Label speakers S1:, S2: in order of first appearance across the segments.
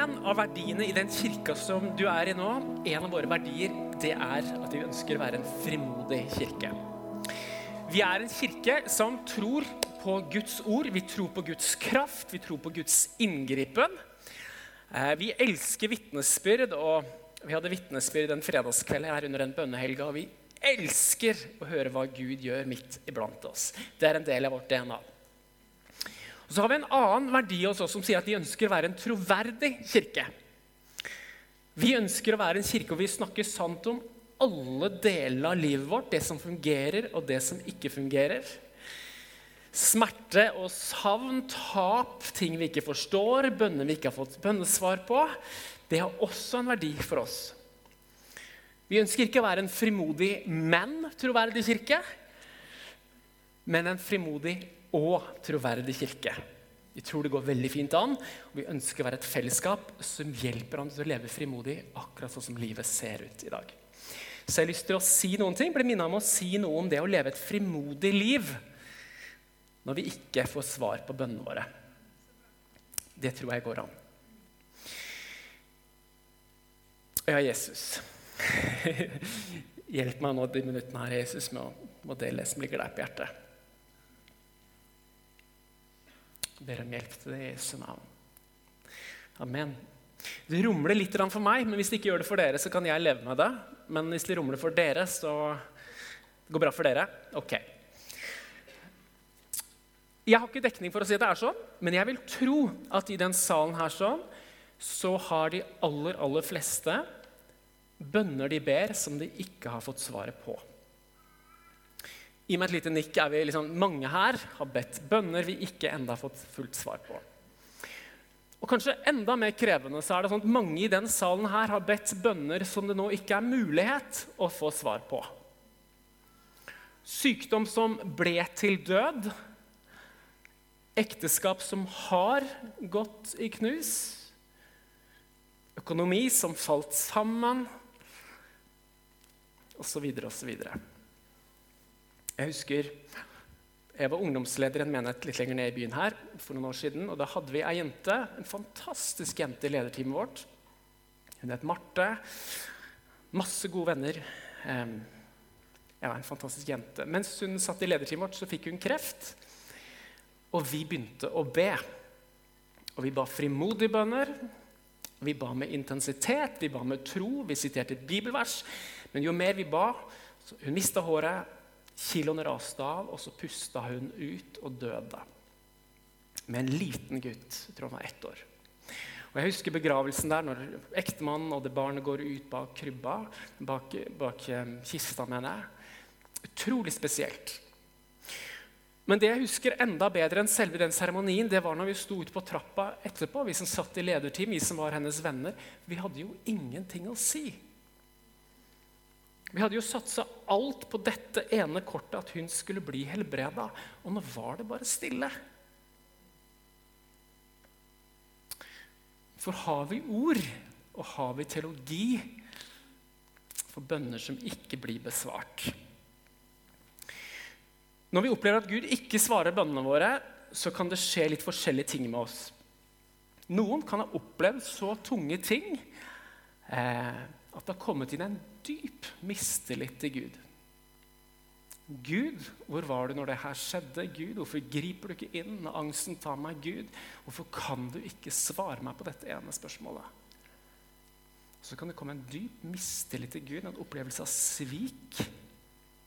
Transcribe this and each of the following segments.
S1: En av verdiene i den kirka som du er i nå, en av våre verdier, det er at vi ønsker å være en frimodig kirke. Vi er en kirke som tror på Guds ord, vi tror på Guds kraft, vi tror på Guds inngripen. Eh, vi elsker vitnesbyrd, og vi hadde vitnesbyrd en fredagskveld her under den bønnehelga. og Vi elsker å høre hva Gud gjør midt iblant oss. Det er en del av vårt DNA. Og så har vi en annen verdi oss som sier at de ønsker å være en troverdig kirke. Vi ønsker å være en kirke hvor vi snakker sant om alle delene av livet vårt. Det som fungerer, og det som ikke fungerer. Smerte og savn, tap, ting vi ikke forstår, bønner vi ikke har fått bønnesvar på. Det har også en verdi for oss. Vi ønsker ikke å være en frimodig, men troverdig kirke, men en frimodig og troverdig kirke. Vi tror det går veldig fint an, og vi ønsker å være et fellesskap som hjelper ham til å leve frimodig akkurat sånn som livet ser ut i dag. Så jeg har lyst til å si noen ting, blir minnet om å si noe om det å leve et frimodig liv når vi ikke får svar på bønnene våre. Det tror jeg går an. Ja, Jesus. Hjelp meg nå de minuttene her, Jesus, med å dele det som ligger deg på hjertet. Ber om hjelp til det i Jesu navn. Amen. Det rumler litt for meg, men hvis det ikke gjør det for dere, så kan jeg leve med det. Men hvis det rumler for dere, så det går bra for dere. Ok. Jeg har ikke dekning for å si at det er sånn, men jeg vil tro at i den salen her sånn, så har de aller, aller fleste bønner de ber, som de ikke har fått svaret på. Gi meg et lite nikk. er vi liksom, Mange her har bedt bønner vi ikke enda har fått fullt svar på. Og kanskje enda mer krevende så er det sånn at mange i den salen her har bedt bønner som det nå ikke er mulighet å få svar på. Sykdom som ble til død. Ekteskap som har gått i knus. Økonomi som falt sammen. Og så videre og så videre. Jeg husker jeg var ungdomsleder i en menighet litt lenger ned i byen her for noen år siden. og Da hadde vi ei jente, en fantastisk jente i lederteamet vårt. Hun het Marte. Masse gode venner. Ja, en fantastisk jente. Mens hun satt i lederteamet vårt, så fikk hun kreft. Og vi begynte å be. Og vi ba frimodige bønner. Vi ba med intensitet, vi ba med tro, vi siterte et bibelvers. Men jo mer vi ba Hun mista håret, Kiloene raste av, og så pusta hun ut og døde. Med en liten gutt. Jeg tror han var ett år. Og Jeg husker begravelsen der når ektemannen og det barnet går ut bak krybba. Bak, bak eh, kista, mener jeg. Utrolig spesielt. Men det jeg husker enda bedre enn selve den seremonien, det var når vi sto ute på trappa etterpå, vi som satt i lederteam, vi som var hennes venner. Vi hadde jo ingenting å si. Vi hadde jo satsa alt på dette ene kortet, at hun skulle bli helbreda. Og nå var det bare stille. For har vi ord, og har vi teologi for bønner som ikke blir besvart? Når vi opplever at Gud ikke svarer bønnene våre, så kan det skje litt forskjellige ting med oss. Noen kan ha opplevd så tunge ting eh, at det har kommet inn en dyp mistillit til Gud. Gud, hvor var du når det her skjedde? Gud, hvorfor griper du ikke inn når angsten tar meg? Gud, hvorfor kan du ikke svare meg på dette ene spørsmålet? Så kan det komme en dyp mistillit til Gud, en opplevelse av svik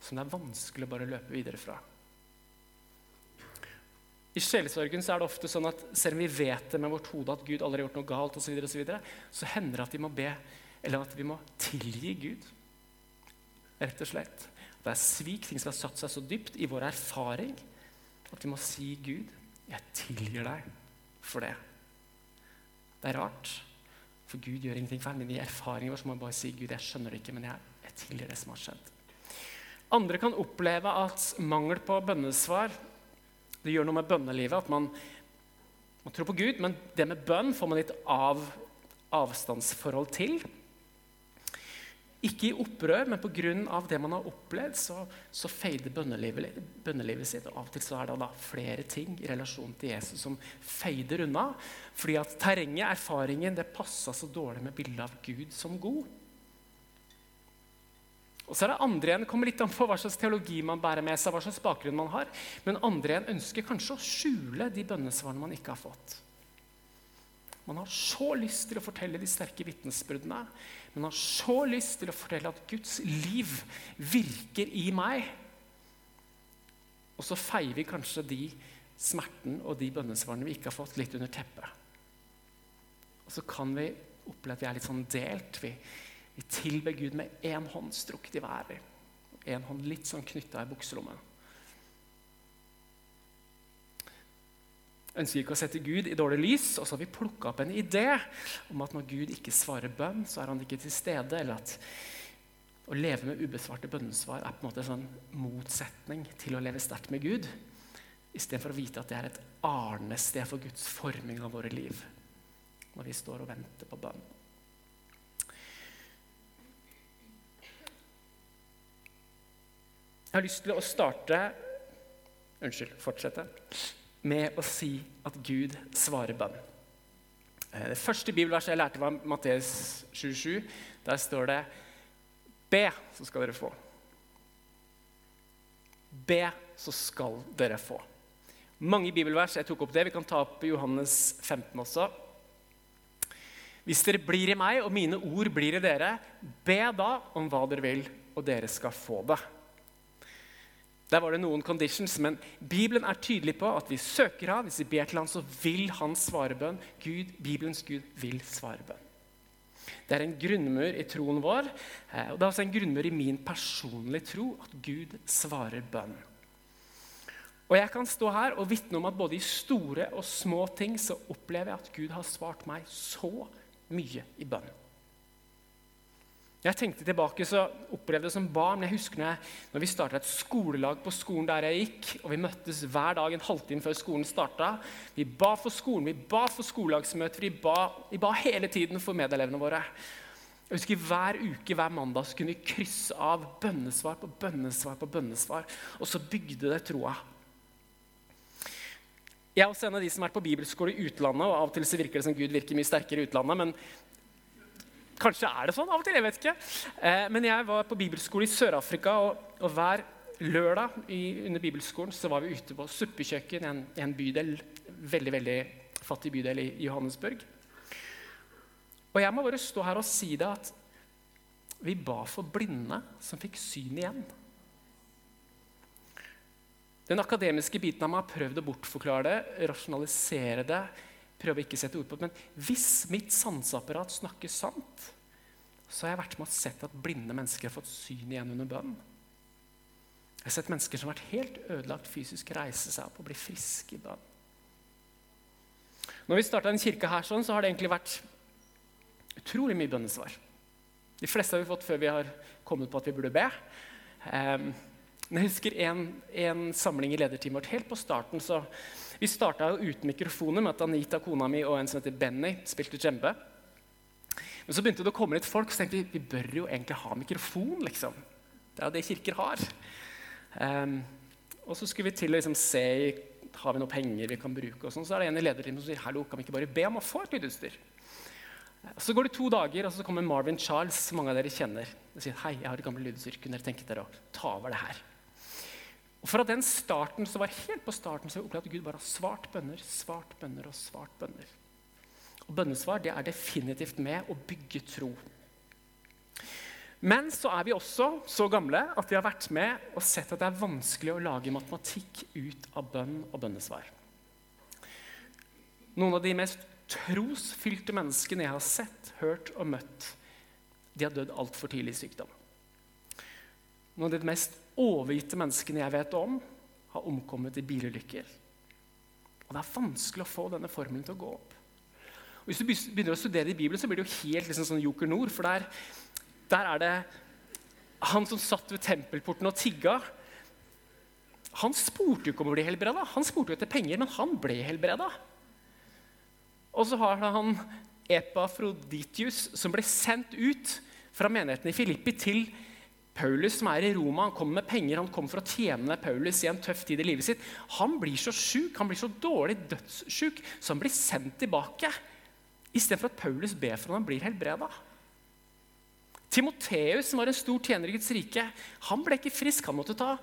S1: som det er vanskelig å bare løpe videre fra. I sjelesorgen så er det ofte sånn at selv om vi vet det med vårt hode at Gud aldri har gjort noe galt, og så, videre, og så, videre, så hender det at vi må be eller at vi må tilgi Gud. Rett og slett. Det er svik, ting som har satt seg så dypt i vår erfaring, at vi må si Gud, jeg tilgir deg for det. Det er rart, for Gud gjør ingenting feil, men i erfaringen vår må vi bare si Gud, jeg skjønner det ikke, men jeg, jeg tilgir det som har skjedd. Andre kan oppleve at mangel på bønnesvar det gjør noe med bønnelivet. At man, man tror på Gud, men det med bønn får man litt av, avstandsforhold til. Ikke i opprør, men pga. det man har opplevd, så, så fader bønnelivet, bønnelivet, sitt. Og av og til så er det da flere ting i relasjon til Jesus som fader unna. Fordi at terrenget, erfaringen, det passa så dårlig med bildet av Gud som god. Og så er det andre igjen, kommer litt an på hva slags teologi man bærer med seg. hva slags bakgrunn man har, Men andre igjen ønsker kanskje å skjule de bønnesvarene man ikke har fått. Man har så lyst til å fortelle de sterke vitnesbyrdene. Man har så lyst til å fortelle at Guds liv virker i meg. Og så feier vi kanskje de smerten og de bønnesvarene vi ikke har fått, litt under teppet. Og så kan vi oppleve at vi er litt sånn delt. Vi, vi tilber Gud med én hånd strukket i været. Én hånd litt sånn knytta i bukselommet. Ønsker ikke å sette Gud i dårlig lys. Og så har vi plukka opp en idé om at når Gud ikke svarer bønn, så er han ikke til stede. Eller at å leve med ubesvarte bønnesvar er på en måte en sånn motsetning til å leve sterkt med Gud. Istedenfor å vite at det er et arnested for Guds forming av våre liv. Når vi står og venter på bønn. Jeg har lyst til å starte Unnskyld, fortsette med å si at Gud svarer bønn. Eh, det første bibelverset jeg lærte, var Matteus 27. Der står det Be, så skal dere få. Be, så skal dere få. Mange bibelvers. Jeg tok opp det. Vi kan ta opp Johannes 15 også. Hvis dere blir i meg, og mine ord blir i dere, be da om hva dere vil, og dere skal få det. Der var det noen conditions, men Bibelen er tydelig på at vi søker ham. Hvis vi ber til ham, så vil han svare bønn. Gud, Bibelens Gud vil svare bønn. Det er en grunnmur i troen vår, eh, og det er også en grunnmur i min personlige tro at Gud svarer bønn. Og Jeg kan stå her og vitne om at både i store og små ting så opplever jeg at Gud har svart meg så mye i bønn. Jeg tenkte tilbake, så opplevde det som barn. Jeg husker når, jeg, når vi starta et skolelag på skolen der jeg gikk, og vi møttes hver dag en halvtime før skolen starta. Vi ba for skolen, vi ba for skolelagsmøter, vi ba, vi ba hele tiden for medelevene våre. Jeg husker Hver uke, hver mandag så kunne vi krysse av bønnesvar på bønnesvar på bønnesvar. Og så bygde det troa. Jeg er også en av de som har vært på bibelskole i utlandet. og Av og til så virker det som Gud virker mye sterkere i utlandet. Men Kanskje er det sånn av og til. jeg vet ikke. Eh, men jeg var på bibelskole i Sør-Afrika, og, og, hver lørdag i, under bibelskolen så var vi ute på suppekjøkken i en, en, bydel, veldig veldig fattig bydel i Johannesburg. Og jeg må bare stå her og si det at vi ba for blinde som fikk syn igjen. Den akademiske biten av meg har prøvd å bortforklare det, rasjonalisere det, prøve ikke å sette ord på det, men hvis mitt sanseapparat snakker sant, så har jeg vært med og sett at blinde mennesker har fått syn igjen under bønn. Jeg har sett mennesker som har vært helt ødelagt fysisk, reise seg opp og bli friske i bønn. Når vi starta en kirke her, sånn, så har det egentlig vært utrolig mye bønnesvar. De fleste har vi fått før vi har kommet på at vi burde be. Um, jeg husker en, en samling i lederteamet vårt. Helt på starten så vi starta uten mikrofoner med at Anita, kona mi, og en som heter Benny, spilte djembe. Men så begynte det å komme litt folk, så tenkte vi vi bør jo egentlig ha mikrofon. liksom. Det er jo det kirker har. Um, og så skulle vi til å liksom, se har vi noe penger vi kan bruke. og sånn. Så er det en i lederteamet som sier hallo, kan vi ikke bare be om å få et lydutstyr. Så går det to dager, og så kommer Marvin Charles, som mange av dere kjenner. og sier hei, jeg har et gammelt lydutstyr, kunne dere tenke dere å ta over det her? Og Fra den starten så var helt på starten så opplevde at Gud bare har svart bønner, svart bønner og svart bønner. Og Bønnesvar det er definitivt med å bygge tro. Men så er vi også så gamle at vi har vært med og sett at det er vanskelig å lage matematikk ut av bønn og bønnesvar. Noen av de mest trosfylte menneskene jeg har sett, hørt og møtt, de har dødd altfor tidlig i sykdom. Noen av de mest overgitte menneskene jeg vet om, har omkommet i bilulykker. Og det er vanskelig å få denne formelen til å gå opp. Og hvis du begynner å studere i Bibelen, så blir det jo helt liksom sånn Joker Nord. For der, der er det han som satt ved tempelporten og tigga. Han spurte jo ikke om å bli helbreda. Han spurte jo etter penger, men han ble helbreda. Og så har han Epafroditius, som ble sendt ut fra menigheten i Filippi til Paulus, som er i Roma. Han kommer med penger, han kommer for å tjene Paulus i en tøff tid i livet sitt. Han blir så sjuk, han blir så dårlig dødssjuk, så han blir sendt tilbake. Istedenfor at Paulus ber for ham, han blir helbreda. Timoteus, som var en stor tjener i Guds rike, han ble ikke frisk. Han måtte ta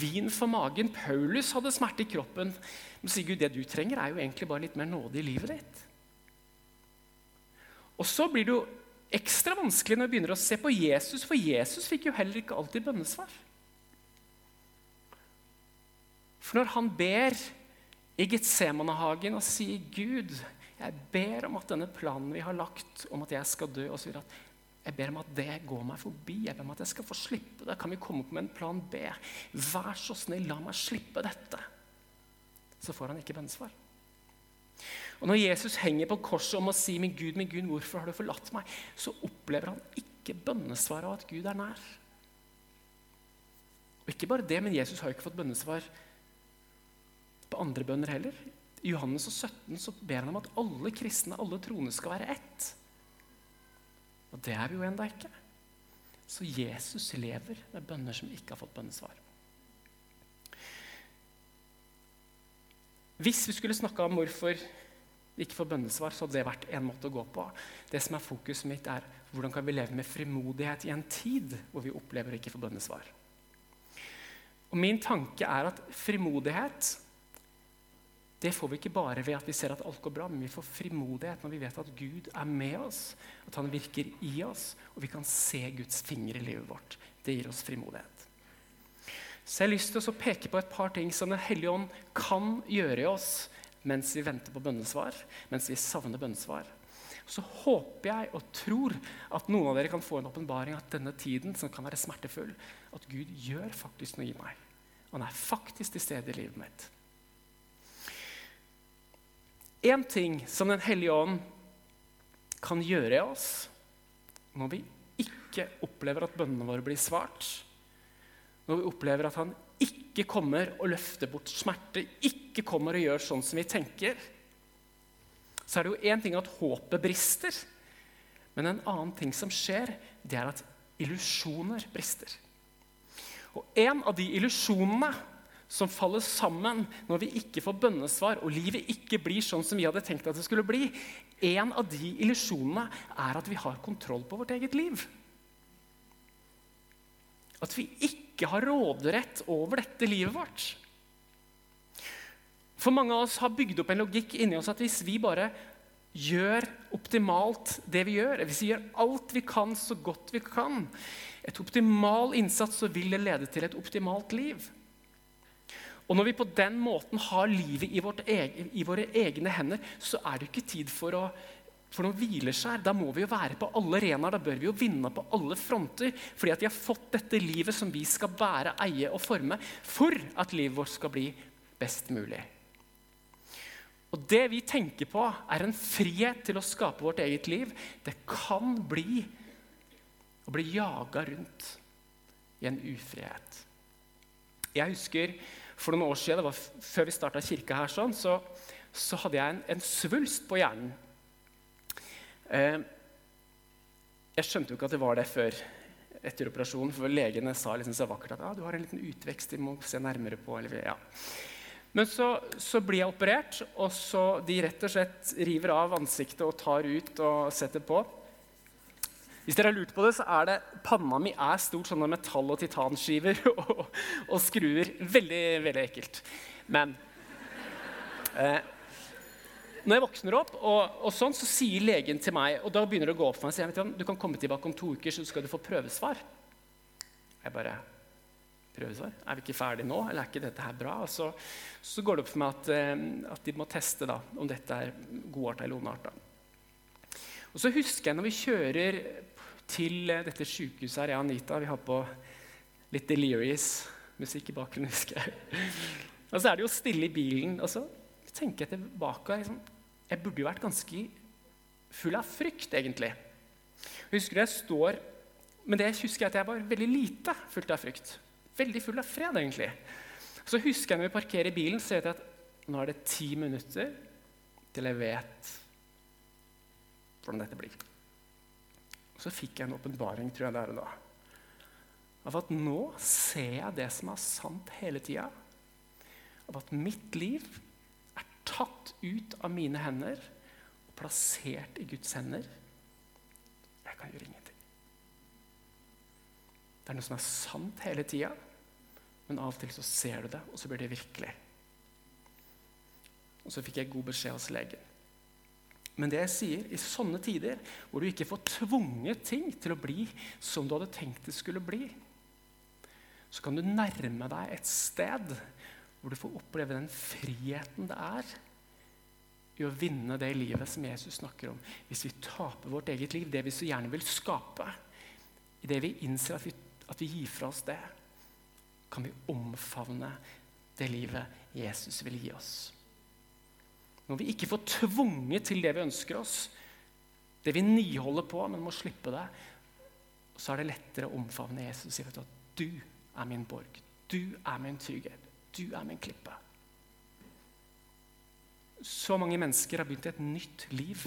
S1: vin for magen. Paulus hadde smerte i kroppen. Men sier Gud, det du trenger, er jo egentlig bare litt mer nåde i livet ditt. Og så blir det jo ekstra vanskelig når vi begynner å se på Jesus, for Jesus fikk jo heller ikke alltid bønnesvar. For når han ber i Getsemanehagen og sier, 'Gud, jeg ber om at denne planen vi har lagt om at jeg skal dø' og så videre, jeg ber om at det går meg forbi. Jeg ber om at jeg skal få slippe det. Kan vi komme opp med en plan B? Vær så snill, la meg slippe dette. Så får han ikke bønnesvar. Og Når Jesus henger på korset om å si min Gud, min Gud, hvorfor har du forlatt meg?' så opplever han ikke bønnesvaret av at Gud er nær. Og ikke bare det, men Jesus har ikke fått bønnesvar på andre bønner heller. I Johannes 17 så ber han om at alle kristne, alle troende, skal være ett. Og det er vi jo ennå ikke. Så Jesus lever med bønner som ikke har fått bønnesvar. Hvis vi skulle snakka om hvorfor ikke får bønnesvar, så hadde det vært en måte å gå på. Det som er Fokuset mitt, er hvordan kan vi leve med frimodighet i en tid hvor vi opplever å ikke få bønnesvar. Og Min tanke er at frimodighet det får vi ikke bare ved at vi ser at alt går bra, men vi får frimodighet når vi vet at Gud er med oss, at han virker i oss, og vi kan se Guds finger i livet vårt. Det gir oss frimodighet. Så jeg har lyst til å peke på et par ting som Den hellige ånd kan gjøre i oss mens vi venter på bønnesvar, mens vi savner bønnesvar. Så håper jeg og tror at noen av dere kan få en åpenbaring at denne tiden, som kan være smertefull, at Gud gjør faktisk noe i meg. Han er faktisk til stede i livet mitt. Én ting som Den hellige ånd kan gjøre i oss når vi ikke opplever at bønnene våre blir svart, når vi opplever at han ikke kommer og løfter bort smerte, ikke kommer og gjør sånn som vi tenker, så er det jo én ting at håpet brister. Men en annen ting som skjer, det er at illusjoner brister. Og en av de illusjonene som faller sammen når vi ikke får bønnesvar og livet ikke blir sånn som vi hadde tenkt at det skulle bli, en av de illusjonene er at vi har kontroll på vårt eget liv. At vi ikke har råderett over dette livet vårt. For mange av oss har bygd opp en logikk inni oss at hvis vi bare gjør optimalt det vi gjør, hvis vi gjør alt vi kan så godt vi kan, et optimal innsats, så vil det lede til et optimalt liv. Og når vi på den måten har livet i, egen, i våre egne hender, så er det ikke tid for, å, for noe hvileskjær. Da må vi jo være på alle arenaer. Da bør vi jo vinne på alle fronter. Fordi at vi har fått dette livet som vi skal bære, eie og forme for at livet vårt skal bli best mulig. Og det vi tenker på, er en frihet til å skape vårt eget liv. Det kan bli å bli jaga rundt i en ufrihet. Jeg husker for noen år siden, det var før vi starta kirka her, sånn, så, så, hadde jeg en, en svulst på hjernen. Eh, jeg skjønte jo ikke at det var det før etter operasjonen, for legene sa liksom så vakkert at ah, du har en liten utvekst de må se nærmere på. Eller, ja. Men så, så, blir jeg operert, og så de rett og slett river av ansiktet og tar ut og setter på. Hvis dere har lurt på det, så er det panna mi er stort sånne metall- og titanskiver og, og skruer. Veldig, veldig ekkelt. Men eh, når jeg våkner opp, og, og, sånn, så sier legen til meg og da begynner det å gå opp for meg, sier jeg, du kan komme tilbake om to uker, så skal du få prøvesvar. Jeg bare prøvesvar? Er vi ikke ferdige nå, eller er ikke dette her bra? Og så, så går det opp for meg at, eh, at de må teste da, om dette er godarta eller ondarta. Og så husker jeg når vi kjører til eh, dette sykehuset her, jeg og Anita. Vi har på litt Delirious-musikk i bakgrunnen, husker jeg. Og så er det jo stille i bilen. Og så tenker jeg tilbake liksom, Jeg burde jo vært ganske full av frykt, egentlig. Jeg husker jeg står Men det jeg husker, er at jeg var veldig lite fullt av frykt. Veldig full av fred, egentlig. Så husker jeg når vi parkerer bilen, så vet jeg at nå er det ti minutter til jeg vet hvordan dette blir. Så fikk jeg en åpenbaring, tror jeg det er da. Av at nå ser jeg det som er sant hele tida. Av at mitt liv tatt ut av mine hender og plassert i Guds hender. Jeg kan gjøre ingenting. Det er noe som er sant hele tida, men av og til så ser du det, og så blir det virkelig. Og så fikk jeg god beskjed hos legen. Men det jeg sier, i sånne tider hvor du ikke får tvunget ting til å bli som du hadde tenkt det skulle bli, så kan du nærme deg et sted hvor du får oppleve den friheten det er i å vinne det livet som Jesus snakker om. Hvis vi taper vårt eget liv, det vi så gjerne vil skape, idet vi innser at vi, at vi gir fra oss det, kan vi omfavne det livet Jesus vil gi oss. Når vi ikke får tvunget til det vi ønsker oss, det vi niholder på, men må slippe det, så er det lettere å omfavne Jesus og si at du er min borg, du er min trygghet, du er min klippe. Så mange mennesker har begynt et nytt liv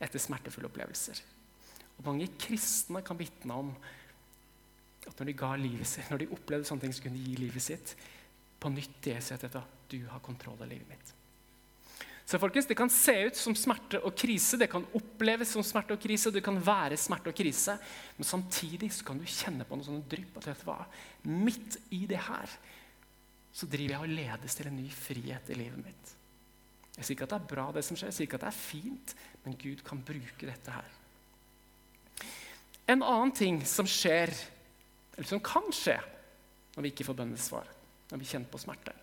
S1: etter smertefulle opplevelser. Og mange kristne kan vitne om at når de ga livet sitt, når de opplevde sånne ting, så kunne de gi livet sitt på nytt til sitt etter at du har kontroll av livet mitt. Så folkens, Det kan se ut som smerte og krise, det kan oppleves som smerte og krise, det kan være smerte og krise, men samtidig så kan du kjenne på noe sånne drypp. at vet du hva? Midt i det her så driver jeg og ledes til en ny frihet i livet mitt. Jeg sier ikke at det er bra, det som skjer, jeg sier ikke at det er fint, men Gud kan bruke dette her. En annen ting som skjer, eller som kan skje når vi ikke får bønnesvar, når vi kjenner på smerte,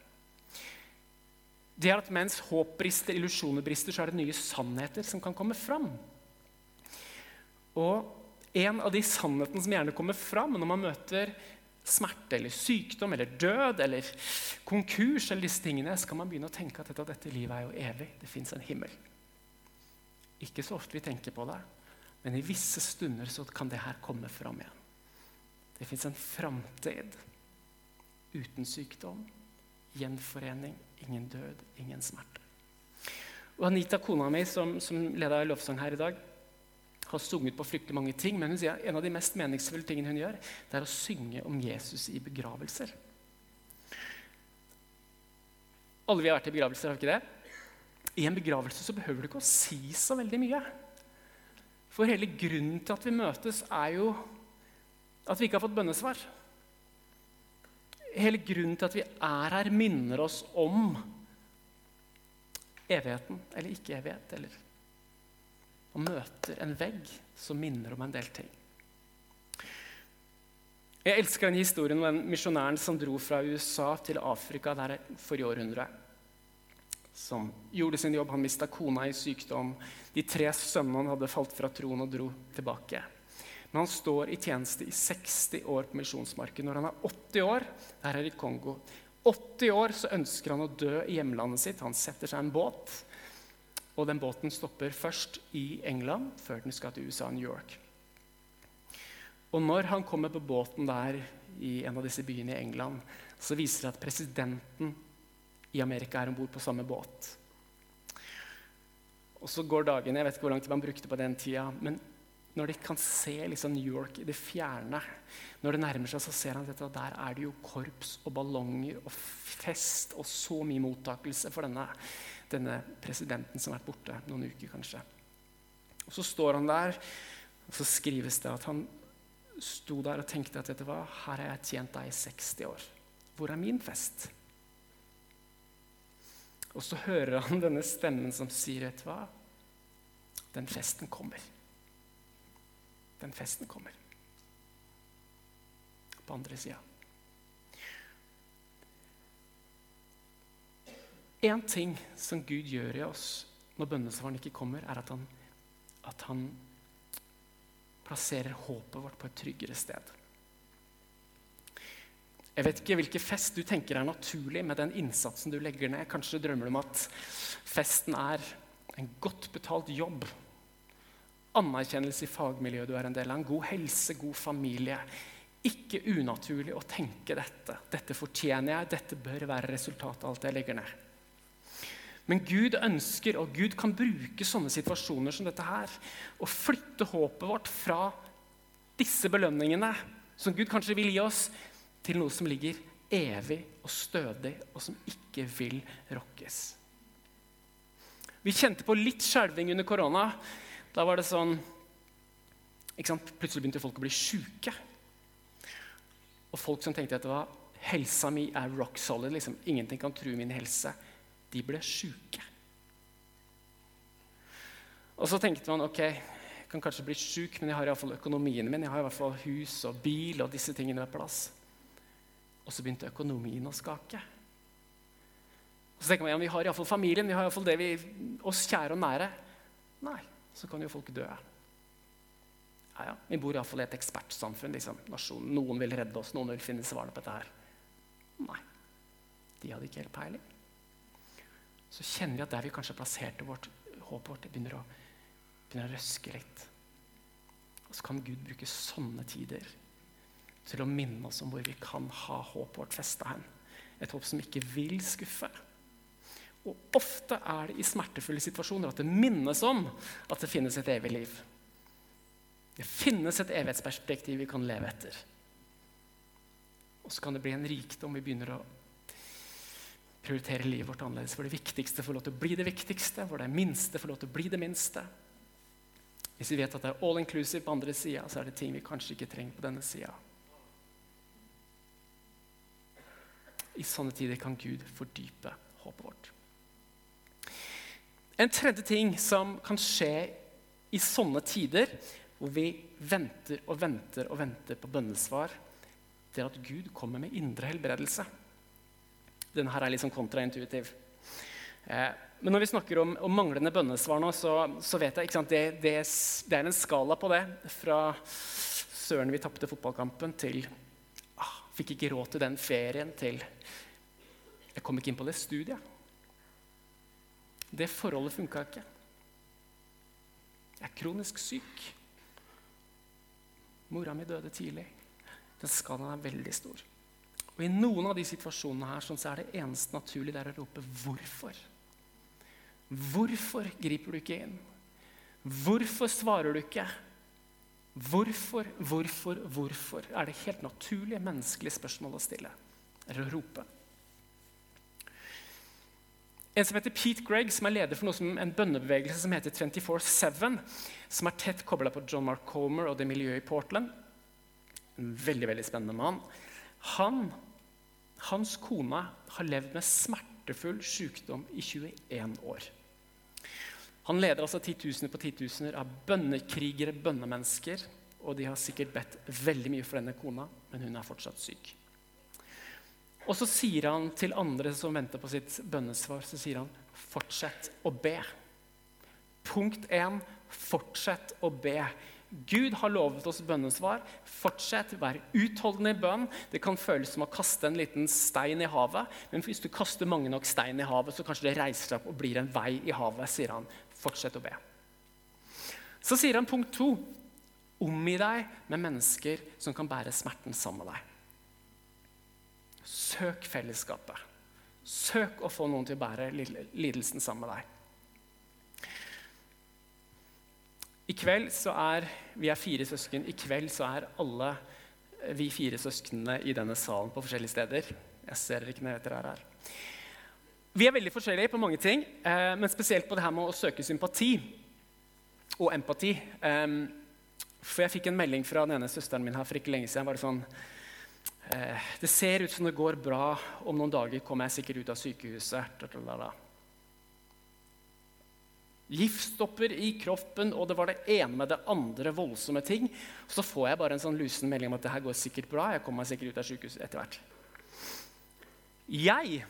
S1: det er at mens håp brister, illusjoner brister, så er det nye sannheter som kan komme fram. Og en av de sannhetene som gjerne kommer fram når man møter smerte eller sykdom eller død eller konkurs, eller disse tingene, skal man begynne å tenke at dette, dette livet er jo evig. Det fins en himmel. Ikke så ofte vi tenker på det, men i visse stunder så kan det her komme fram igjen. Det fins en framtid uten sykdom, gjenforening, ingen død, ingen smerte. Og Anita, kona mi, som, som leda lovsang her i dag, har sunget på fryktelig mange ting, men hun sier at en av de mest meningsfulle tingene hun gjør, det er å synge om Jesus i begravelser. Alle vi har vært i begravelser, har vi ikke det? I en begravelse så behøver du ikke å si så veldig mye. For hele grunnen til at vi møtes, er jo at vi ikke har fått bønnesvar hele grunnen til at vi er her, minner oss om evigheten eller ikke evighet. Eller og møter en vegg som minner om en del ting. Jeg elsker den historien om den misjonæren som dro fra USA til Afrika der forrige århundre. Som gjorde sin jobb. Han mista kona i sykdom. De tre sønnene hadde falt fra troen og dro tilbake. Men han står i tjeneste i 60 år på misjonsmarken. Når han er 80 år, der er i Kongo, 80 år så ønsker han å dø i hjemlandet sitt. Han setter seg en båt, og den båten stopper først i England før den skal til USA og New York. Og når han kommer på båten der i en av disse byene i England, så viser det at presidenten i Amerika er om bord på samme båt. Og så går dagene, Jeg vet ikke hvor lang tid man brukte på den tida, men når de kan se liksom New York i det fjerne Når det nærmer seg, så ser han at der er det jo korps og ballonger og fest og så mye mottakelse for denne, denne presidenten som har vært borte noen uker, kanskje. Og Så står han der, og så skrives det at han sto der og tenkte at vet du hva, her har jeg tjent deg i 60 år. Hvor er min fest? Og så hører han denne stemmen som sier, vet du hva, den festen kommer. Den festen kommer. På andre sida. Én ting som Gud gjør i oss når bønnesvaren ikke kommer, er at han, at han plasserer håpet vårt på et tryggere sted. Jeg vet ikke hvilken fest du tenker er naturlig med den innsatsen du legger ned. Kanskje drømmer du om at festen er en godt betalt jobb anerkjennelse i fagmiljøet du er en del av, en god helse, god familie. Ikke unaturlig å tenke dette. Dette fortjener jeg, dette bør være resultatet av alt jeg legger ned. Men Gud ønsker, og Gud kan bruke sånne situasjoner som dette her, og flytte håpet vårt fra disse belønningene som Gud kanskje vil gi oss, til noe som ligger evig og stødig, og som ikke vil rokkes. Vi kjente på litt skjelving under korona. Da var det sånn Plutselig begynte folk å bli sjuke. Og folk som tenkte at det var, helsa mi er rock solid, liksom. ingenting kan true min helse, de ble sjuke. Og så tenkte man ok, jeg kan kanskje bli sjuk, men jeg har iallfall økonomien min. Jeg har i hvert fall hus og bil og disse tingene ved plass. Og så begynte økonomien å skake. Og så tenker man ja, vi har iallfall familien, vi har iallfall det vi, oss kjære og nære. Nei, så kan jo folk dø. Ja, ja, Vi bor iallfall i et ekspertsamfunn. Liksom. Nasjonen. Noen vil redde oss, noen vil finne svarene på dette her. Nei, de hadde ikke helt peiling. Så kjenner vi at der vi kanskje plasserte vårt håpet vårt, det begynner å, begynner å røske litt. Og så kan Gud bruke sånne tider til å minne oss om hvor vi kan ha håpet vårt festa hen. Et håp som ikke vil skuffe. Og ofte er det i smertefulle situasjoner at det minnes om at det finnes et evig liv. Det finnes et evighetsperspektiv vi kan leve etter. Og så kan det bli en rikdom vi begynner å prioritere livet vårt annerledes. Hvor det viktigste får lov til å bli det viktigste, hvor det minste får lov til å bli det minste. Hvis vi vet at det er all inclusive på andre sida, så er det ting vi kanskje ikke trenger på denne sida. I sånne tider kan Gud fordype håpet vårt. En tredje ting som kan skje i sånne tider, hvor vi venter og venter og venter på bønnesvar, det er at Gud kommer med indre helbredelse. Denne her er sånn kontraintuitiv. Eh, men når vi snakker om, om manglende bønnesvar nå, så, så vet jeg ikke det, det, det, er en skala på det. Fra søren vi tapte fotballkampen, til ah, fikk ikke råd til den ferien, til jeg kom ikke inn på det studiet. Det forholdet funka ikke. Jeg er kronisk syk. Mora mi døde tidlig. Den skalaen er veldig stor. Og I noen av de situasjonene her så er det eneste naturlig der å rope 'hvorfor'. Hvorfor griper du ikke inn? Hvorfor svarer du ikke? Hvorfor, hvorfor, hvorfor? Er det helt naturlige menneskelige spørsmål å stille? Eller å rope? En som heter Pete Gregg, som er leder for en bønnebevegelse som heter 24-7, som er tett kobla på John Mark Comer og det miljøet i Portland. En veldig veldig spennende mann. Han, hans kone har levd med smertefull sykdom i 21 år. Han leder altså titusener på titusener av bønnekrigere, bønnemennesker. Og de har sikkert bedt veldig mye for denne kona, men hun er fortsatt syk. Og så sier han til andre som venter på sitt bønnesvar, så sier han fortsett å be. Punkt én fortsett å be. Gud har lovet oss bønnesvar. Fortsett, vær utholdende i bønn. Det kan føles som å kaste en liten stein i havet, men hvis du kaster mange nok stein i havet, så kanskje det reiser seg opp og blir en vei i havet, sier han. Fortsett å be. Så sier han punkt to. Omgi deg med mennesker som kan bære smerten sammen med deg. Søk fellesskapet. Søk å få noen til å bære lidelsen sammen med deg. I kveld så er Vi er fire søsken. I kveld så er alle vi fire søsknene i denne salen på forskjellige steder. Jeg ser dere ikke når dere er her. Vi er veldig forskjellige på mange ting, eh, men spesielt på det her med å søke sympati og empati. For jeg fikk en melding fra den ene søsteren min her for ikke lenge siden. Var det sånn, Eh, det ser ut som det går bra. Om noen dager kommer jeg sikkert ut av sykehuset. Giftstopper i kroppen, og det var det ene med det andre voldsomme ting. Så får jeg bare en sånn lusen melding om at det her går sikkert bra. Jeg kommer meg sikkert ut av sykehuset etter hvert. Jeg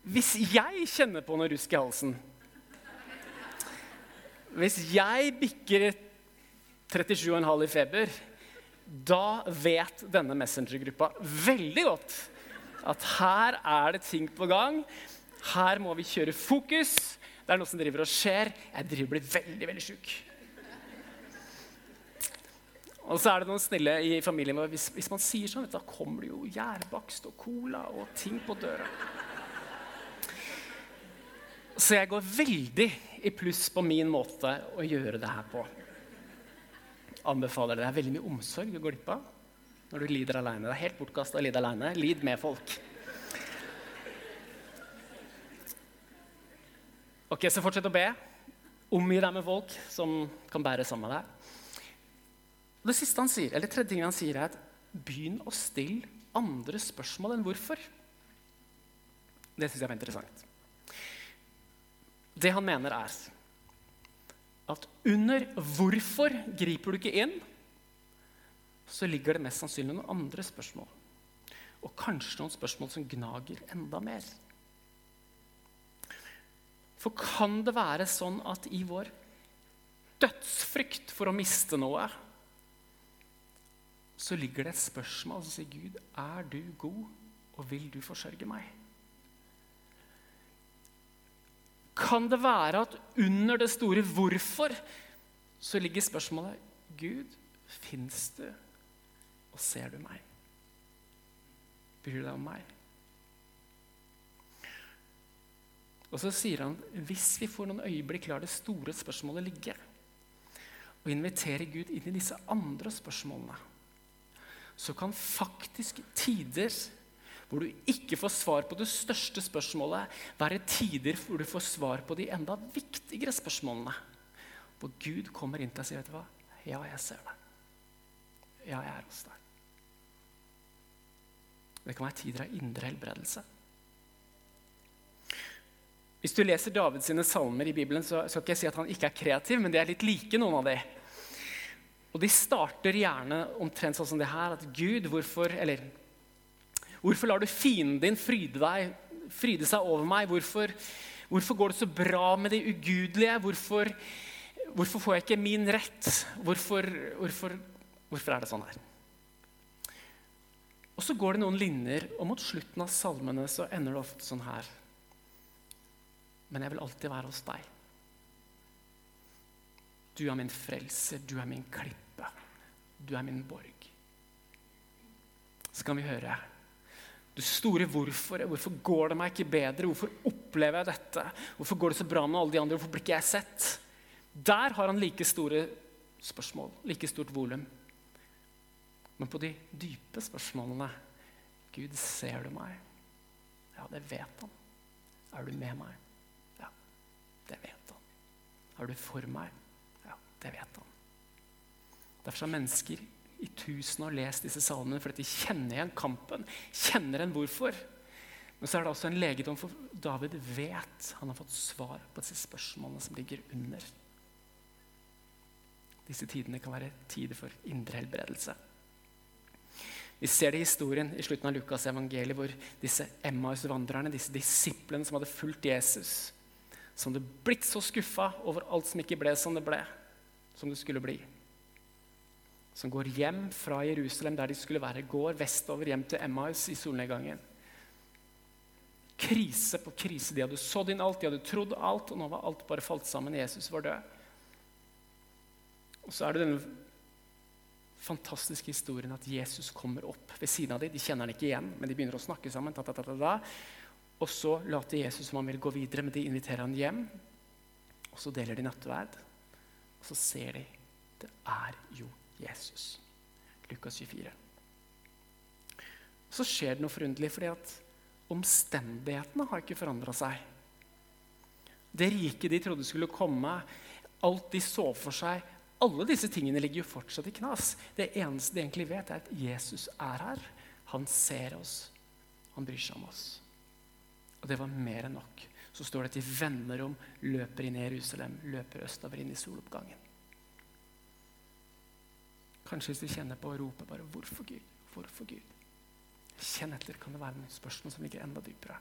S1: Hvis jeg kjenner på noe rusk i halsen Hvis jeg bikker 37,5 i feber da vet denne Messenger-gruppa veldig godt at her er det ting på gang. Her må vi kjøre fokus. Det er noe som driver og skjer. Jeg driver og blir veldig, veldig sjuk. Og så er det noen snille i familien hvis, hvis man sier sånn, da kommer det jo gjærbakst og cola og ting på døra. Så jeg går veldig i pluss på min måte å gjøre det her på. Anbefaler det. Det er veldig mye omsorg du går glipp av når du lider alene. Det er helt bortkasta å lide alene. Lid med folk. Ok, Så fortsett å be. Omgi deg med folk som kan bære sammen med deg. Det siste han sier, eller tredje ting han sier, er at begynn å stille andre spørsmål enn hvorfor. Det syns jeg var interessant. Det han mener, er at under 'hvorfor griper du ikke inn', så ligger det mest sannsynlig noen andre spørsmål. Og kanskje noen spørsmål som gnager enda mer. For kan det være sånn at i vår dødsfrykt for å miste noe, så ligger det et spørsmål som sier Gud, er du god, og vil du forsørge meg? Kan det være at under det store 'hvorfor' så ligger spørsmålet Gud, fins du, og ser du meg? Bryr du deg om meg? Og så sier han hvis vi får noen øyeblikk lar det store spørsmålet ligge, og inviterer Gud inn i disse andre spørsmålene, så kan faktisk tider hvor du ikke får svar på det største spørsmålet, være tider hvor du får svar på de enda viktigere spørsmålene. Hvor Gud kommer inn til deg og sier, 'Vet du hva? Ja, jeg ser deg. Ja, jeg er hos deg.' Det kan være tider av indre helbredelse. Hvis du leser Davids salmer i Bibelen, så skal ikke jeg si at han ikke er kreativ, men de er litt like, noen av de. Og de starter gjerne omtrent sånn som det her. At Gud, hvorfor Eller hvorfor lar du fienden din fryde, deg, fryde seg over meg? Hvorfor, hvorfor, går det så bra med de ugudelige? Hvorfor, hvorfor får jeg ikke min rett? Hvorfor, hvorfor, hvorfor er det sånn her? Og så går det noen linjer, og mot slutten av salmene så ender det ofte sånn her men jeg vil alltid være hos deg. Du er min frelser, du er min klippe, du er min borg. Så kan vi høre det store hvorfor. Hvorfor går det meg ikke bedre? Hvorfor opplever jeg dette? Hvorfor går det så bra med alle de andre? Hvorfor blir ikke jeg sett? Der har han like store spørsmål, like stort volum. Men på de dype spørsmålene Gud, ser du meg? Ja, det vet han. Er du med meg? Er du for meg? Ja, det vet han. Derfor har mennesker i tusen år lest disse salmene fordi de kjenner igjen kampen. Kjenner en hvorfor. Men så er det også en legedom, for David vet han har fått svar på disse spørsmålene som ligger under. Disse tidene kan være tider for indre helbredelse. Vi ser det i historien i slutten av Lukas' evangeliet, hvor disse Emmaus-vandrerne, disse disiplene som hadde fulgt Jesus, som hadde blitt så skuffa over alt som ikke ble som det ble, som det skulle bli. Som går hjem fra Jerusalem, der de skulle være, går vestover hjem til Emmaus i solnedgangen. Krise på krise. De hadde sådd inn alt, de hadde trodd alt, og nå var alt bare falt sammen. Jesus var død. Og så er det denne fantastiske historien at Jesus kommer opp ved siden av dem. De kjenner han ikke igjen, men de begynner å snakke sammen. Ta, ta, ta, og så later Jesus som han vil gå videre, men de inviterer han hjem. Og så deler de nattverd, og så ser de det er jo Jesus. Lukas 24. Så skjer det noe forunderlig, fordi at omstendighetene har ikke forandra seg. Det riket de trodde skulle komme, alt de så for seg, alle disse tingene ligger jo fortsatt i knas. Det eneste de egentlig vet, er at Jesus er her. Han ser oss. Han bryr seg om oss. Og det var mer enn nok. Så står det at de vender om, løper inn i Jerusalem, løper østover inn i soloppgangen. Kanskje hvis du kjenner på å rope bare 'Hvorfor Gud? Hvorfor Gud?' Kjenn etter. Kan det være noen spørsmål som ligger enda dypere?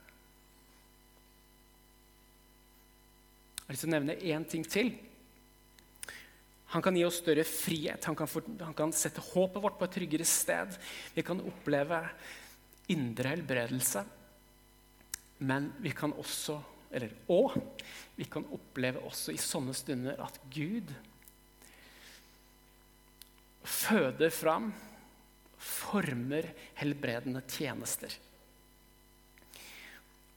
S1: Jeg har lyst til å nevne én ting til. Han kan gi oss større frihet. Han kan, for, han kan sette håpet vårt på et tryggere sted. Vi kan oppleve indre helbredelse. Men vi kan også, eller og, vi kan oppleve også i sånne stunder at Gud føder fram, former helbredende tjenester.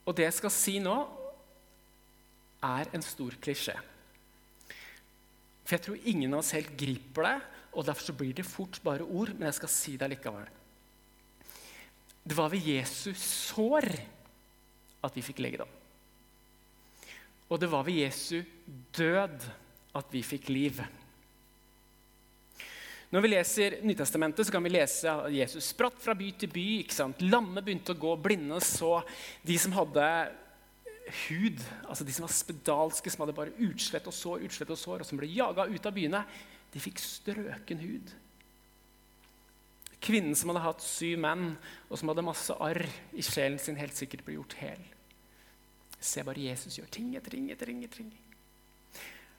S1: Og det jeg skal si nå, er en stor klisjé. For jeg tror ingen av oss helt griper det, og derfor så blir det fort bare ord, men jeg skal si det likevel. Det var ved Jesus sår at vi fikk legedom. Og det var ved Jesu død at vi fikk liv. Når vi leser Nytestamentet, så kan vi lese at Jesus spratt fra by til by. ikke sant? Lamme begynte å gå, blinde så. De som hadde hud, altså de som var spedalske, som hadde bare utslett og sår, utslett og sår, og som ble jaga ut av byene, de fikk strøken hud. Kvinnen som hadde hatt syv menn, og som hadde masse arr i sjelen sin, helt sikkert ble gjort hel. Se bare Jesus gjør ting etter ting etter ting. etter ting.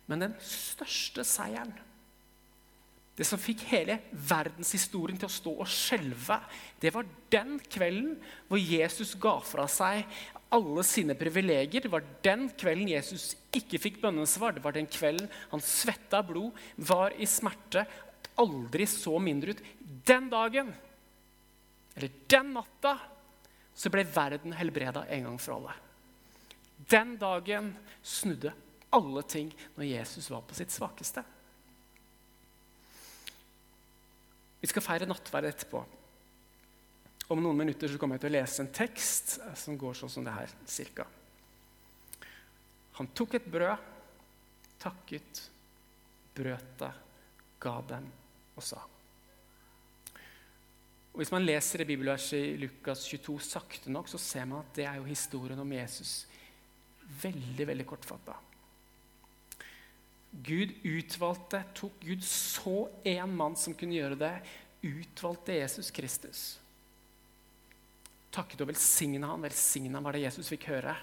S1: Men den største seieren det som fikk hele verdenshistorien til å stå og skjelve, det var den kvelden hvor Jesus ga fra seg alle sine privilegier. Det var den kvelden Jesus ikke fikk bønnesvar. Det var den kvelden han svetta blod, var i smerte, aldri så mindre ut. Den dagen, eller den natta, så ble verden helbreda en gang for alle. Den dagen snudde alle ting når Jesus var på sitt svakeste. Vi skal feire nattverd etterpå. Om noen minutter så kommer jeg til å lese en tekst som går sånn som det her. Cirka. Han tok et brød, takket, brøt det, ga dem og sa. Og Hvis man leser det bibelverset i Lukas 22 sakte nok, så ser man at det er jo historien om Jesus veldig veldig kortfatta. Gud utvalgte, tok Gud så en mann som kunne gjøre det, utvalgte Jesus Kristus. Takket og velsigna han. Velsigna var det Jesus fikk høre.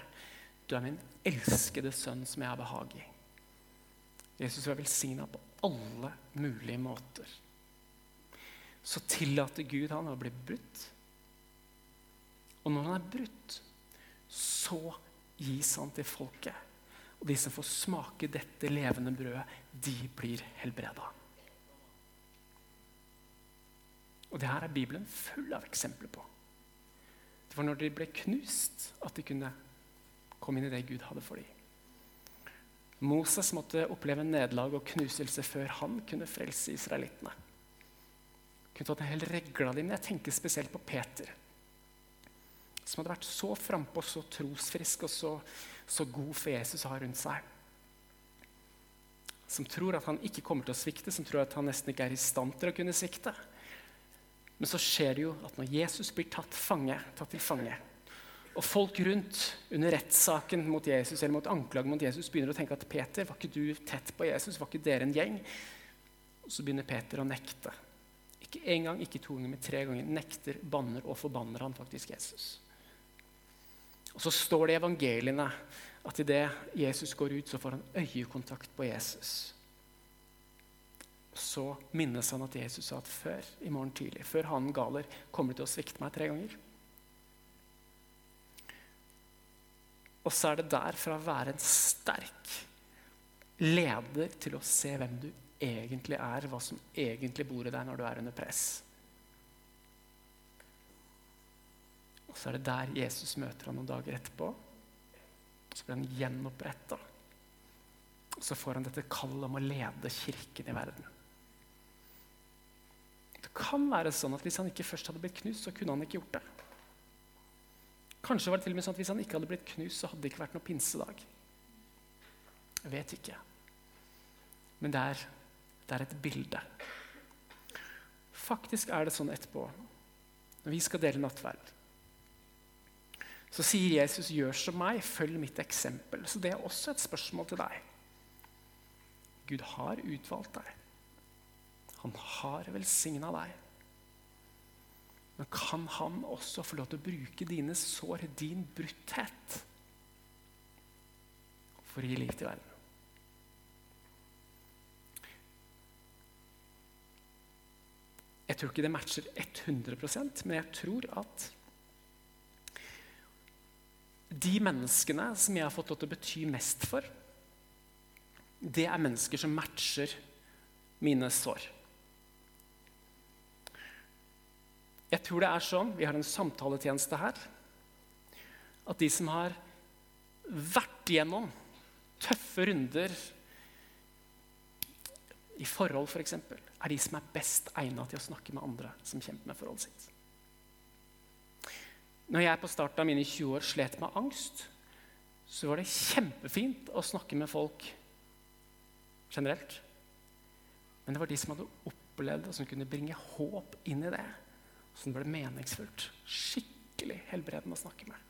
S1: Du er min elskede sønn som jeg har behag i. Jesus var velsigna på alle mulige måter. Så tillater Gud han å bli brutt. Og når han er brutt, så gis han til folket. Og de som får smake dette levende brødet, de blir helbreda. Og det her er Bibelen full av eksempler på. Det var når de ble knust, at de kunne komme inn i det Gud hadde for dem. Moses måtte oppleve nederlag og knuselse før han kunne frelse israelittene. Kunne tatt en hel regle av dem. Jeg tenker spesielt på Peter, som hadde vært så frampå, så trosfrisk og så så god for Jesus å ha rundt seg. Som tror at han ikke kommer til å svikte, som tror at han nesten ikke er i stand til å kunne svikte. Men så skjer det jo at når Jesus blir tatt, fange, tatt til fange, og folk rundt under rettssaken mot Jesus eller mot anklagen mot Jesus begynner å tenke at Peter, var ikke du tett på Jesus? Var ikke dere en gjeng? Og så begynner Peter å nekte. Ikke én gang, ikke to ganger, men tre ganger. Nekter, banner og forbanner han faktisk Jesus. Og Så står det i evangeliene at idet Jesus går ut, så får han øyekontakt på Jesus. Så minnes han at Jesus sa at før i morgen tidlig, før han galer, kommer du til å svikte meg tre ganger. Og så er det der fra å være en sterk leder til å se hvem du egentlig er, hva som egentlig bor i deg når du er under press. Og så er det der Jesus møter ham noen dager etterpå. Så blir han gjenoppretta. Og så får han dette kallet om å lede kirken i verden. Det kan være sånn at hvis han ikke først hadde blitt knust, så kunne han ikke gjort det. Kanskje var det til og med sånn at hvis han ikke hadde blitt knust, så hadde det ikke vært noen pinsedag. Jeg vet ikke. Men det er, det er et bilde. Faktisk er det sånn etterpå, når vi skal dele nattverd så sier Jesus, 'Gjør som meg, følg mitt eksempel'. Så det er også et spørsmål til deg. Gud har utvalgt deg. Han har velsigna deg. Men kan han også få lov til å bruke dine sår, din brutthet, for å gi liv til verden? Jeg tror ikke det matcher 100% men jeg tror at de menneskene som jeg har fått lov til å bety mest for, det er mennesker som matcher mine sår. Jeg tror det er sånn, vi har en samtaletjeneste her, at de som har vært igjennom tøffe runder i forhold, f.eks., er de som er best egnet til å snakke med andre som kjemper med forholdet sitt. Når jeg på starten av mine 20 år slet med angst, så var det kjempefint å snakke med folk generelt. Men det var de som hadde opplevd og som kunne bringe håp inn i det. Som ble meningsfullt. Skikkelig helbredende å snakke med.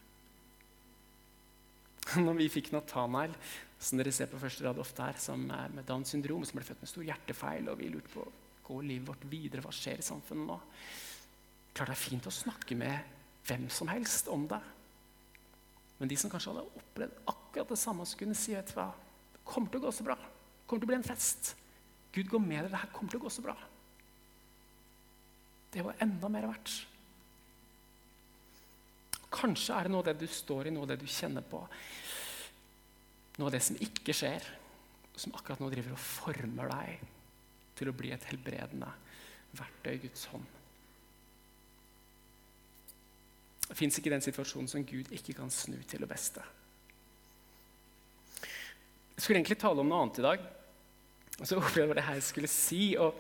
S1: Når vi fikk Nathanael, som dere ser på første rad ofte her, som er med Downs syndrom, som ble født med stor hjertefeil, og vi lurte på går livet vårt videre, hva skjer i samfunnet nå? Klart det er fint å snakke med hvem som helst om det. Men de som kanskje hadde opplevd akkurat det samme, som kunne si vet du hva, det kommer til å gå så bra. Det kommer til å bli en fest. Gud går med dere. Det her kommer til å gå så bra. Det var enda mer verdt. Kanskje er det noe av det du står i, noe av det du kjenner på. Noe av det som ikke skjer, som akkurat nå driver og former deg til å bli et helbredende verktøy i Guds hånd. Det fins ikke den situasjonen som Gud ikke kan snu til det beste. Jeg skulle egentlig tale om noe annet i dag. Og så opplevde jeg det her skulle si. og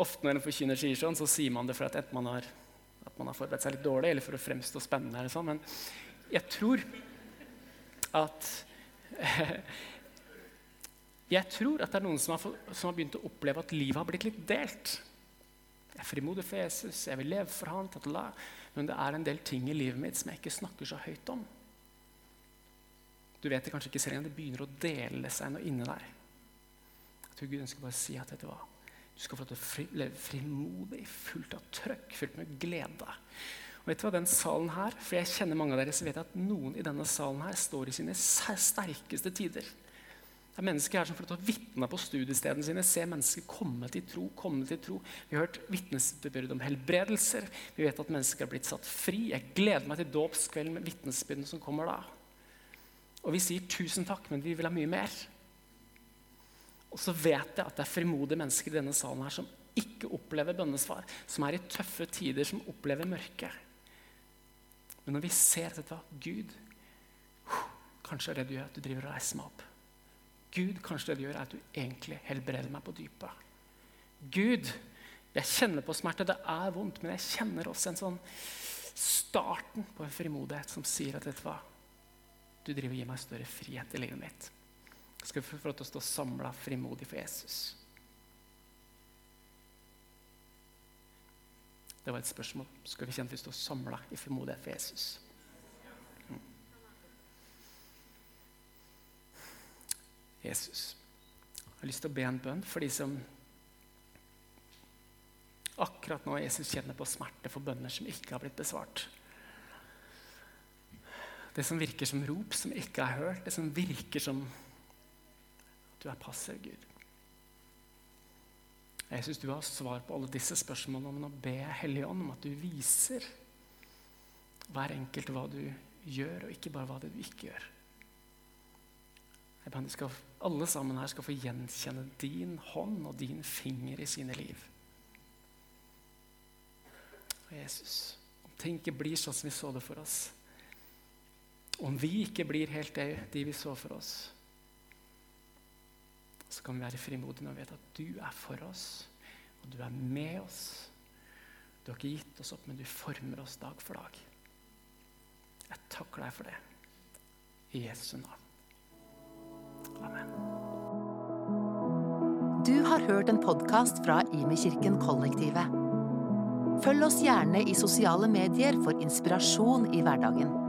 S1: Ofte når en forkynner sier sånn, så sier man det for at enten man har, at man har forberedt seg litt dårlig, eller for å fremstå spennende. eller sånn. Men jeg tror at Jeg tror at det er noen som har, som har, begynt å oppleve at livet har blitt litt delt. Jeg er frimodig for Jesus, jeg vil leve for han, tatala. men det er en del ting i livet mitt som jeg ikke snakker så høyt om. Du vet det kanskje ikke selv engang. Det begynner å dele seg noe inni deg. Jeg tror Gud ønsker bare å si at vet du hva, du skal få lov til å leve frimodig, fullt av trøkk, fullt med glede. Og vet du hva, den salen her, for Jeg kjenner mange av dere, så vet jeg at noen i denne salen her står i sine sterkeste tider. Det er mennesker her som får lov vitne på studiestedene sine, se mennesker komme til tro. komme til tro. Vi har hørt vitnesbyrd om helbredelser. Vi vet at mennesker har blitt satt fri. Jeg gleder meg til dåpskvelden med vitnesbyrdene som kommer da. Og vi sier tusen takk, men vi vil ha mye mer. Og så vet jeg at det er frimodige mennesker i denne salen her som ikke opplever bønnesvar, som er i tøffe tider, som opplever mørke. Men når vi ser dette, Gud Kanskje er det du gjør, at du driver og reiser meg opp. Gud, kanskje det du gjør, er at du egentlig helbreder meg på dypet. Gud, jeg kjenner på smerte. Det er vondt, men jeg kjenner også en sånn starten på en frimodighet som sier at vet du hva, du driver og gir meg større frihet i livet mitt. Skal vi få lov til å stå samla frimodig for Jesus? Det var et spørsmål. Skal vi kjenne vi står samla i frimodighet for Jesus? Mm. Jesus. Jeg har lyst til å be en bønn for de som akkurat nå Jesus kjenner på smerte for bønner som ikke har blitt besvart. Det som virker som rop som ikke er hørt, det som virker som at du er passiv, Gud. Jeg syns du har svar på alle disse spørsmålene, men nå ber jeg Hellige Ånd om at du viser hver enkelt hva du gjør, og ikke bare hva det du ikke gjør. Jeg ber at skal, alle sammen her skal få gjenkjenne din hånd og din finger i sine liv. Og Jesus, om ting ikke blir sånn som vi så det for oss, om vi ikke blir helt de vi så for oss, så kan vi være frimodige når vi at du er for oss, og du er med oss. Du har ikke gitt oss opp, men du former oss dag for dag. Jeg takker deg for det. I Jesu navn. Amen.
S2: Du har hørt en podkast fra Imekirken Kollektivet. Følg oss gjerne i sosiale medier for inspirasjon i hverdagen.